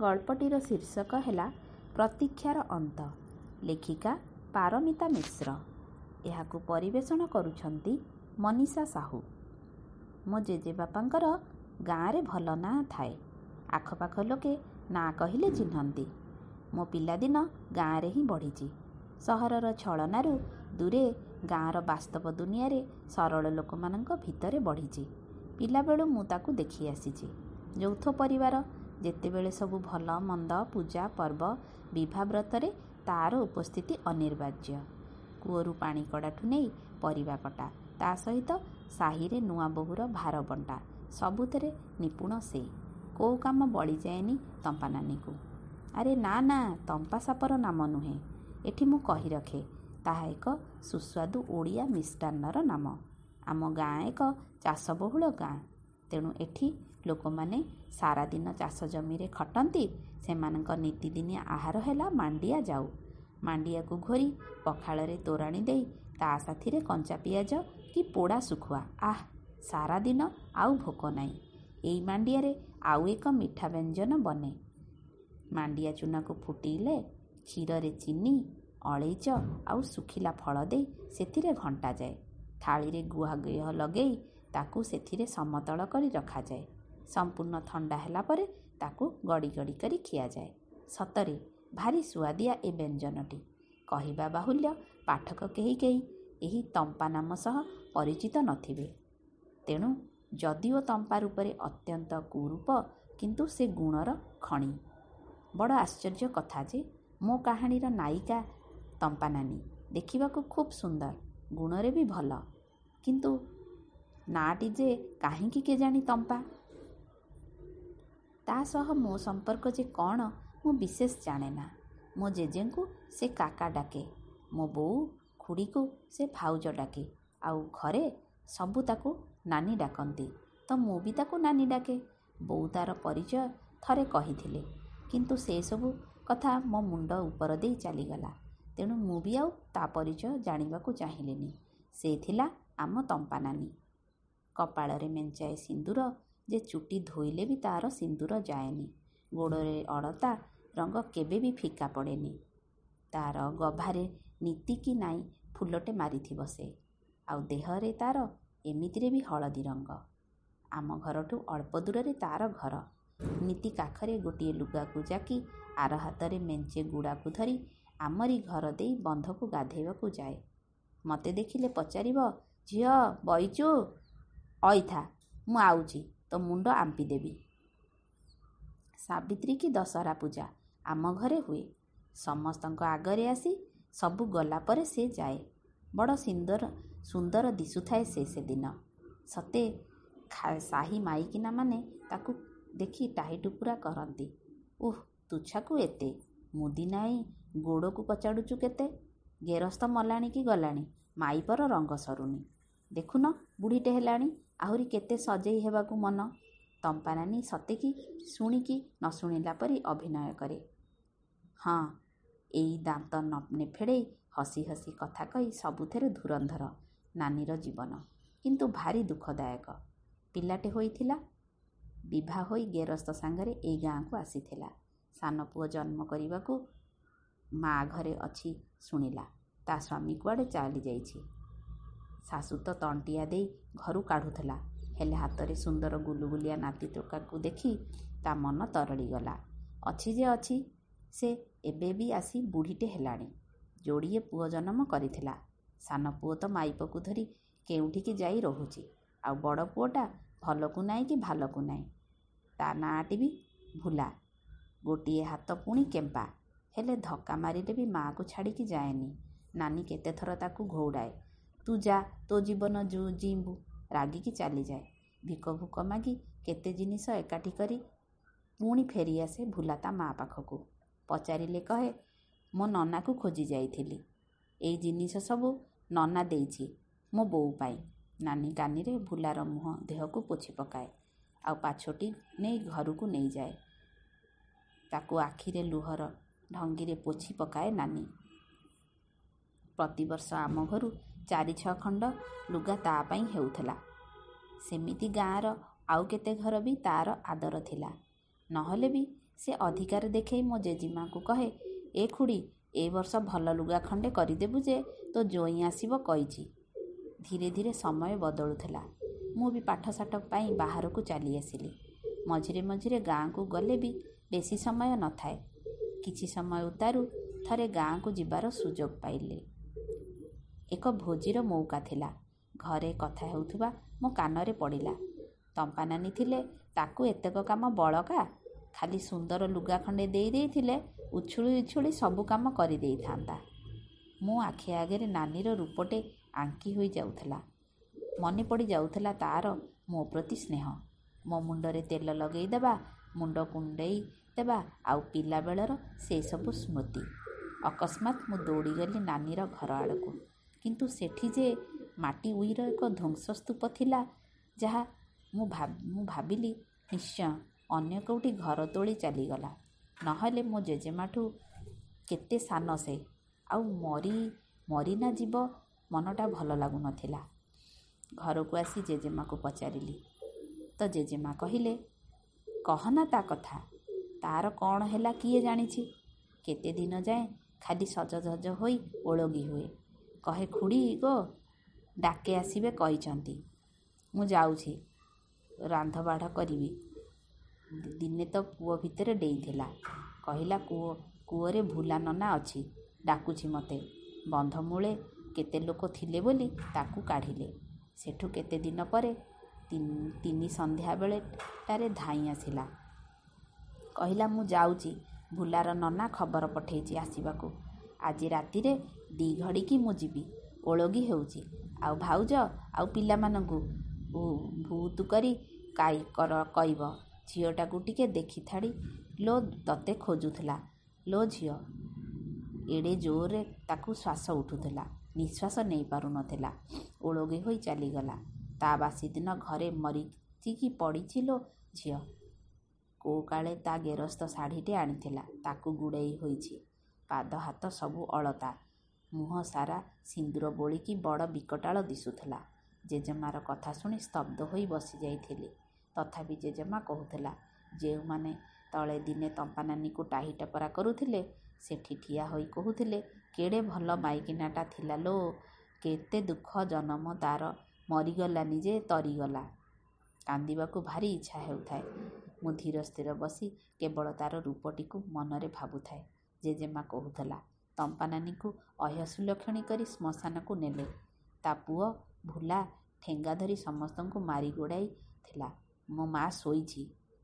ଗଳ୍ପଟିର ଶୀର୍ଷକ ହେଲା ପ୍ରତୀକ୍ଷାର ଅନ୍ତ। ଲେଖିକା ପାରମିତା ମିଶ୍ର। ଏହାକୁ ପରିବେଷଣ କରୁଛନ୍ତି ମନୀଷା ସାହୁ। ମୋ ଜେଜେବାପାଙ୍କର ଗାଁରେ ଭଲ ନାଁ ଥାଏ। ଆଖପାଖ ଲୋକେ ନାଁ କହିଲେ ଚିହ୍ନନ୍ତି। ମୋ ପିଲାଦିନ ଗାଁରେ ହିଁ ବଢ଼ିଛି ସହରର ଛଳନାରୁ ଦୂରେ ଗାଁର ବାସ୍ତବ ଦୁନିଆରେ ସରଳ ଲୋକମାନଙ୍କ ଭିତରେ ବଢ଼ିଛି ପିଲାବେଳୁ ମୁଁ ତାକୁ ଦେଖି ଆସିଛି ଯୌଥ ପରିବାର ଯେତେବେଳେ ସବୁ ଭଲ ମନ୍ଦ ପୂଜା ପର୍ବ ବିଭାବ୍ରତରେ ତା'ର ଉପସ୍ଥିତି ଅନିବାର୍ଯ୍ୟ। କୂଅରୁ ପାଣି କଡ଼ାଠୁ ନେଇ ପରିବା କଟା ତା ସହିତ ସାହିରେ ନୂଆ ବୋହୂର ଭାର ବଣ୍ଟା ସବୁଥିରେ ନିପୁଣ ସେ। କୋଉ କାମ ବଳିଯାଏନି ତମ୍ପା ନାନୀକୁ। ଆରେ ନା ନା ତମ୍ପା ସାପର ନାମ ନୁହେଁ। ଏଠି ମୁଁ କହି ରଖେ ତାହା ଏକ ସୁସ୍ୱାଦୁ ଓଡ଼ିଆ ମିଷ୍ଟାନ୍ନର ନାମ। ଆମ ଗାଁ ଏକ ଚାଷବହୁଳ ଗାଁ। ତେଣୁ ଏଠି ଲୋକମାନେ ସାରାଦିନ ଚାଷ ଜମିରେ ଖଟନ୍ତି ସେମାନଙ୍କ ନିତିଦିନିଆ ଆହାର ହେଲା ମାଣ୍ଡିଆ ଯାଉ। ମାଣ୍ଡିଆକୁ ଘୋରି ପଖାଳରେ ତୋରାଣି ଦେଇ ତା ସାଥିରେ କଞ୍ଚା ପିଆଜ କି ପୋଡ଼ା ଶୁଖୁଆ। ଆଃ ସାରାଦିନ ଆଉ ଭୋକ ନାହିଁ। ଏଇ ମାଣ୍ଡିଆରେ ଆଉ ଏକ ମିଠା ବ୍ୟଞ୍ଜନ ବନେ। ମାଣ୍ଡିଆ ଚୁନାକୁ ଫୁଟିଲେ କ୍ଷୀରରେ ଚିନି ଅଳେଇଚ ଆଉ ଶୁଖିଲା ଫଳ ଦେଇ ସେଥିରେ ଘଣ୍ଟାଯାଏ। ଥାଳିରେ ଗୁଆ ଘିଅ ଲଗେଇ ତାକୁ ସେଥିରେ ସମତଳ କରି ରଖାଯାଏ। ସମ୍ପୂର୍ଣ୍ଣ ଥଣ୍ଡା ହେଲା ପରେ ତାକୁ ଗଡ଼ି ଗଡ଼ି କରି ଖିଆଯାଏ। ସତରେ ଭାରି ସୁଆଦିଆ ଏ ବ୍ୟଞ୍ଜନଟି। କହିବା ବାହୁଲ୍ୟ ପାଠକ କେହି କେହି ଏହି ତମ୍ପା ନାମ ସହ ପରିଚିତ ନଥିବେ। ତେଣୁ ଯଦିଓ ତମ୍ପା ରୂପରେ ଅତ୍ୟନ୍ତ କୁରୂପ କିନ୍ତୁ ସେ ଗୁଣର ଖଣି। ବଡ଼ ଆଶ୍ଚର୍ଯ୍ୟ କଥା ଯେ ମୋ କାହାଣୀର ନାୟିକା ତମ୍ପା ନାନୀ ଦେଖିବାକୁ ଖୁବ୍ ସୁନ୍ଦର ଗୁଣରେ ବି ଭଲ। କିନ୍ତୁ ନାଁଟି ଯେ କାହିଁକି କେଜାଣି ତମ୍ପା? ତା ସହ ମୋ ସମ୍ପର୍କ ଯେ କ'ଣ ମୁଁ ବିଶେଷ ଜାଣେ ନା। ମୋ ଜେଜେଙ୍କୁ ସେ କାକା ଡାକେ ମୋ ବୋଉ ଖୁଡ଼ିକୁ ସେ ଭାଉଜ ଡାକେ ଆଉ ଘରେ ସବୁ ତାକୁ ନାନୀ ଡାକନ୍ତି। ତ ମୁଁ ବି ତାକୁ ନାନୀ ଡାକେ। ବୋଉ ତା'ର ପରିଚୟ ଥରେ କହିଥିଲେ କିନ୍ତୁ ସେସବୁ କଥା ମୋ ମୁଣ୍ଡ ଉପର ଦେଇ ଚାଲିଗଲା। ତେଣୁ ମୁଁ ବି ଆଉ ତା ପରିଚୟ ଜାଣିବାକୁ ଚାହିଁଲିନି। ସେ ଥିଲା ଆମ ତମ୍ପା ନାନୀ। କପାଳରେ ମେଞ୍ଚାଏ ସିନ୍ଦୁର ଯେ ଚୁଟି ଧୋଇଲେ ବି ତା'ର ସିନ୍ଦୁର ଯାଏନି। ଗୋଡ଼ରେ ଅଳତା ରଙ୍ଗ କେବେ ବି ଫିକା ପଡ଼େନି। ତା'ର ଗଭାରେ ନୀତି କି ନାଇଁ ଫୁଲଟେ ମାରିଥିବ ସେ। ଆଉ ଦେହରେ ତା'ର ଏମିତିରେ ବି ହଳଦୀ ରଙ୍ଗ। ଆମ ଘରଠୁ ଅଳ୍ପ ଦୂରରେ ତା'ର ଘର। ନୀତି କାଖରେ ଗୋଟିଏ ଲୁଗାକୁ ଜାକି ଆର ହାତରେ ମେଞ୍ଚେ ଗୁଡ଼ାକୁ ଧରି ଆମରି ଘର ଦେଇ ବନ୍ଧକୁ ଗାଧେଇବାକୁ ଯାଏ। ମୋତେ ଦେଖିଲେ ପଚାରିବ ଝିଅ ବଇଚୁ? ଅଇଥା ମୁଁ ଆଉଚି। ତୋ ମୁଣ୍ଡ ଆମ୍ପି ଦେବି। ସାବିତ୍ରୀ କି ଦଶହରା ପୂଜା ଆମ ଘରେ ହୁଏ। ସମସ୍ତଙ୍କ ଆଗରେ ଆସି ସବୁ ଗଲା ପରେ ସେ ଯାଏ। ବଡ଼ ସୁନ୍ଦର ସୁନ୍ଦର ଦିଶୁଥାଏ ସେ ସେଦିନ। ସତେ ସାହି ମାଇକିନାମାନେ ତାକୁ ଦେଖି ଟାହି ଟୁପୁରା କରନ୍ତି। ଉଃ ତୁଚ୍ଛାକୁ ଏତେ? ମୁଦି ନାହିଁ ଗୋଡ଼କୁ କଚାଡ଼ୁଛୁ କେତେ? ଗେରସ୍ତ ମଲାଣି କି ଗଲାଣି? ମାଇପର ରଙ୍ଗ ସରୁନି। ଦେଖୁନ ବୁଢ଼ୀଟେ ହେଲାଣି। ଆହୁରି କେତେ ସଜେଇ ହେବାକୁ ମନ? ତମ୍ପାନାନୀ ସତେକି ଶୁଣିକି ନ ଶୁଣିଲା ପରି ଅଭିନୟ କରେ। ହଁ ଏଇ ଦାନ୍ତ ନେଫେଡ଼େଇ ହସି ହସି କଥା କହି ସବୁଥିରେ ଧୁରନ୍ଧର ନାନୀର ଜୀବନ କିନ୍ତୁ ଭାରି ଦୁଃଖଦାୟକ। ପିଲାଟେ ହୋଇଥିଲା। ବିଭା ହୋଇ ଗେରସ୍ତ ସାଙ୍ଗରେ ଏଇ ଗାଁକୁ ଆସିଥିଲା। ସାନ ପୁଅ ଜନ୍ମ କରିବାକୁ ମା ଘରେ ଅଛି ଶୁଣିଲା। ତା ସ୍ୱାମୀ କୁଆଡ଼େ ଚାଲିଯାଇଛି? ଶାଶୁ ତ ତଣ୍ଟିଆ ଦେଇ ଘରୁ କାଢ଼ୁଥିଲା। ହେଲେ ହାତରେ ସୁନ୍ଦର ଗୁଲୁଗୁଲିଆ ନାତି ଟୋକାକୁ ଦେଖି ତା ମନ ତରଳିଗଲା। ଅଛି ଯେ ଅଛି ସେ ଏବେ ବି ଆସି ବୁଢ଼ୀଟେ ହେଲାଣି। ଯୋଡ଼ିଏ ପୁଅ ଜନ୍ମ କରିଥିଲା। ସାନ ପୁଅ ତ ମାଇପକୁ ଧରି କେଉଁଠିକି ଯାଇ ରହୁଛି। ଆଉ ବଡ଼ ପୁଅଟା ଭଲକୁ ନାହିଁ କି ଭାଲକୁ ନାହିଁ? ତା ନାଁଟି ବି ଭୁଲା। ଗୋଟିଏ ହାତ ପୁଣି କେମ୍ପା। ହେଲେ ଧକ୍କା ମାରିଲେ ବି ମାଆକୁ ଛାଡ଼ିକି ଯାଏନି। ନାନୀ କେତେଥର ତାକୁ ଘଉଡ଼ାଏ। ତୁ ଯା ତୋ ଜୀବନ ଜିଇଁବୁ ରାଗିକି ଚାଲିଯାଏ। ଭିକ ଭୁକ ମାଗି କେତେ ଜିନିଷ ଏକାଠି କରି ପୁଣି ଫେରିଆସେ ଭୁଲା ତା ମା ପାଖକୁ। ପଚାରିଲେ କହେ ମୋ ନନାକୁ ଖୋଜି ଯାଇଥିଲି। ଏଇ ଜିନିଷ ସବୁ ନନା ଦେଇଛି ମୋ ବୋଉ ପାଇଁ ନାନୀ କାନିରେ ଭୁଲାର ମୁହଁ ଦେହକୁ ପୋଛି ପକାଏ। ଆଉ ପାଛୋଟି ନେଇ ଘରକୁ ନେଇଯାଏ। ତାକୁ ଆଖିରେ ଲୁହର ଢଙ୍ଗିରେ ପୋଛି ପକାଏ ନାନୀ। ପ୍ରତିବର୍ଷ ଆମ ଘରୁ ଚାରି ଛଅ ଖଣ୍ଡ ଲୁଗା ତା ପାଇଁ ହେଉଥିଲା। ସେମିତି ଗାଁର ଆଉ କେତେ ଘର ବି ତା'ର ଆଦର ଥିଲା। ନହେଲେ ବି ସେ ଅଧିକାର ଦେଖେଇ ମୋ ଜେଜେମାକୁ କହେ ଏ ଖୁଡ଼ି ଏ ବର୍ଷ ଭଲ ଲୁଗା ଖଣ୍ଡେ କରିଦେବୁ ଯେ ତୋ ଜ୍ୱଇଁ ଆସିବ କହିଛି ଧୀରେ ଧୀରେ ସମୟ ବଦଳୁଥିଲା। ମୁଁ ବି ପାଠଶାଠ ପାଇଁ ବାହାରକୁ ଚାଲି ଆସିଲି ମଝିରେ ମଝିରେ ଗାଁକୁ ଗଲେ ବି ବେଶୀ ସମୟ ନଥାଏ। କିଛି ସମୟ ଉତ୍ତାରୁ ଥରେ ଗାଁକୁ ଯିବାର ସୁଯୋଗ ପାଇଲି। ଏକ ଭୋଜିର ମୌକା ଥିଲା। ଘରେ କଥା ହେଉଥିବା ମୋ କାନରେ ପଡ଼ିଲା। ତମ୍ପା ନାନୀ ଥିଲେ ତାକୁ ଏତେକ କାମ ବଳକା? ଖାଲି ସୁନ୍ଦର ଲୁଗା ଖଣ୍ଡେ ଦେଇ ଦେଇଥିଲେ ଉଛୁଳି ଉଛୁଳି ସବୁ କାମ କରିଦେଇଥାନ୍ତା ମୋ ଆଖି ଆଗରେ ନାନୀର ରୂପଟେ ଆଙ୍କି ହୋଇଯାଉଥିଲା। ମନେ ପଡ଼ି ଯାଉଥିଲା ତା'ର ମୋ ପ୍ରତି ସ୍ନେହ। ମୋ ମୁଣ୍ଡରେ ତେଲ ଲଗେଇଦେବା ମୁଣ୍ଡ କୁଣ୍ଡେଇ ଦେବା ଆଉ ପିଲାବେଳର ସେସବୁ ସ୍ମୃତି। ଅକସ୍ମାତ୍ ମୁଁ ଦୌଡ଼ିଗଲି ନାନୀର ଘର ଆଡ଼କୁ। କିନ୍ତୁ ସେଠି ଯେ ମାଟି ଉଇର ଏକ ଧ୍ୱଂସସ୍ତୂପ ଥିଲା ଯାହା ମୁଁ ମୁଁ ଭାବିଲି ନିଶ୍ଚୟ ଅନ୍ୟ କେଉଁଠି ଘର ତୋଳି ଚାଲିଗଲା। ନହେଲେ ମୋ ଜେଜେମାଠୁ କେତେ ସାନ ସେ। ଆଉ ମରି ମରି ନା ଯିବ ମନଟା ଭଲ ଲାଗୁନଥିଲା। ଘରକୁ ଆସି ଜେଜେମାକୁ ପଚାରିଲି। ତ ଜେଜେମା କହିଲେ କହନା ତା କଥା। ତାର କ'ଣ ହେଲା କିଏ ଜାଣିଛି? କେତେ ଦିନ ଯାଏଁ ଖାଲି ସଜଧଜ ହୋଇ ଓଳଗି ହୁଏ। କହେ ଖୁଡ଼ି ଗୋ ଡାକେ ଆସିବେ କହିଛନ୍ତି। ମୁଁ ଯାଉଛି ରାନ୍ଧବାଢ଼ କରିବି। ଦିନେ ତ କୂଅ ଭିତରେ ଡେଇଁଥିଲା କହିଲା କୂଅ କୂଅରେ ଭୁଲା ନନା ଅଛି। ଡାକୁଛି ମୋତେ। ବନ୍ଧମୂଳେ କେତେ ଲୋକ ଥିଲେ ବୋଲି ତାକୁ କାଢ଼ିଲେ। ସେଠୁ କେତେ ଦିନ ପରେ ତିନି ସନ୍ଧ୍ୟା ବେଳେଟାରେ ଧାଇଁ ଆସିଲା। କହିଲା ମୁଁ ଯାଉଛି। ଭୁଲାର ନନା ଖବର ପଠେଇଛି ଆସିବାକୁ। ଆଜି ରାତିରେ ଦି ଘଡ଼ିକି ମୁଁ ଯିବି। ଓଳଗି ହେଉଛି। ଆଉ ଭାଉଜ ଆଉ ପିଲାମାନଙ୍କୁ। ଭୁତୁ କରି କହିବ। ଝିଅଟାକୁ ଟିକେ ଦେଖିଥାଡ଼ି ଲୋ ତତେ ଖୋଜୁଥିଲା। ଲୋ ଝିଅ। ଏଡ଼େ ଜୋରରେ ତାକୁ ଶ୍ୱାସ ଉଠୁଥିଲା। ନିଶ୍ୱାସ ନେଇପାରୁନଥିଲା ଓଳଗି ହୋଇ ଚାଲିଗଲା। ତା ବାସିଦିନ ଘରେ ମରିଚିକି ପଡ଼ିଛି ଲୋ ଝିଅ। କୋଉ କାଳେ ତା ଗେରସ୍ତ ଶାଢ଼ୀଟେ ଆଣିଥିଲା। ତାକୁ ଗୁଡ଼େଇ ହୋଇଛି। ପାଦ ହାତ ସବୁ ଅଳତା। ମୁହଁ ସାରା ସିନ୍ଦୁର ବୋଳିକି ବଡ଼ ବିକଟାଳ ଦିଶୁଥିଲା। ଜେଜେମାର କଥା ଶୁଣି ସ୍ତବ୍ଧ ହୋଇ ବସିଯାଇଥିଲି ତଥାପି ଜେଜେମା କହୁଥିଲା ଯେଉଁମାନେ ତଳେ ଦିନେ ତମ୍ପାନାନୀକୁ ଟାହି ଟପରା କରୁଥିଲେ ସେଠି ଠିଆ ହୋଇ କହୁଥିଲେ କେଡ଼େ ଭଲ ମାଇକିନାଟା ଥିଲା ଲୋ କେତେ ଦୁଃଖ ଜନମ ତାର ମରିଗଲାନି ଯେ ତରିଗଲା। କାନ୍ଦିବାକୁ ଭାରି ଇଚ୍ଛା ହେଉଥାଏ। ମୁଁ ଧୀର ସ୍ଥିର ବସି କେବଳ ତାର ରୂପଟିକୁ ମନରେ ଭାବୁଥାଏ। ଜେଜେମା କହୁଥିଲା ତମ୍ପାନାନୀକୁ ଅହସ୍ୟଲକ୍ଷଣୀ କରି ଶ୍ମଶାନକୁ ନେଲେ। ତା ପୁଅ ଭୁଲା ଠେଙ୍ଗା ଧରି ସମସ୍ତଙ୍କୁ ମାରି ଗୋଡ଼ାଇଥିଲା ମୋ ମା ଶୋଇଛି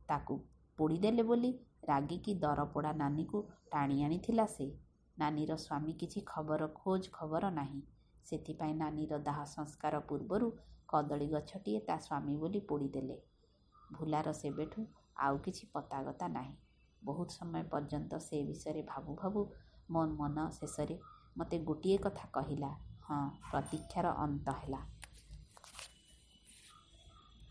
ତାକୁ ପୋଡ଼ିଦେଲେ ବୋଲି ରାଗିକି ଦରପୋଡ଼ା ନାନୀକୁ ଟାଣି ଆଣିଥିଲା ସେ। ନାନୀର ସ୍ୱାମୀ କିଛି ଖବର ଖୋଜ ଖବର ନାହିଁ। ସେଥିପାଇଁ ନାନୀର ଦାହ ସଂସ୍କାର ପୂର୍ବରୁ କଦଳୀ ଗଛଟିଏ ତା ସ୍ୱାମୀ ବୋଲି ପୋଡ଼ିଦେଲେ। ଭୁଲାର ସେବେଠୁ ଆଉ କିଛି ପତାଗତା ନାହିଁ। ବହୁତ ସମୟ ପର୍ଯ୍ୟନ୍ତ ସେ ବିଷୟରେ ଭାବୁ ଭାବୁ ମୋ ମନ ଶେଷରେ ମୋତେ ଗୋଟିଏ କଥା କହିଲା ହଁ ପ୍ରତୀକ୍ଷାର ଅନ୍ତ ହେଲା।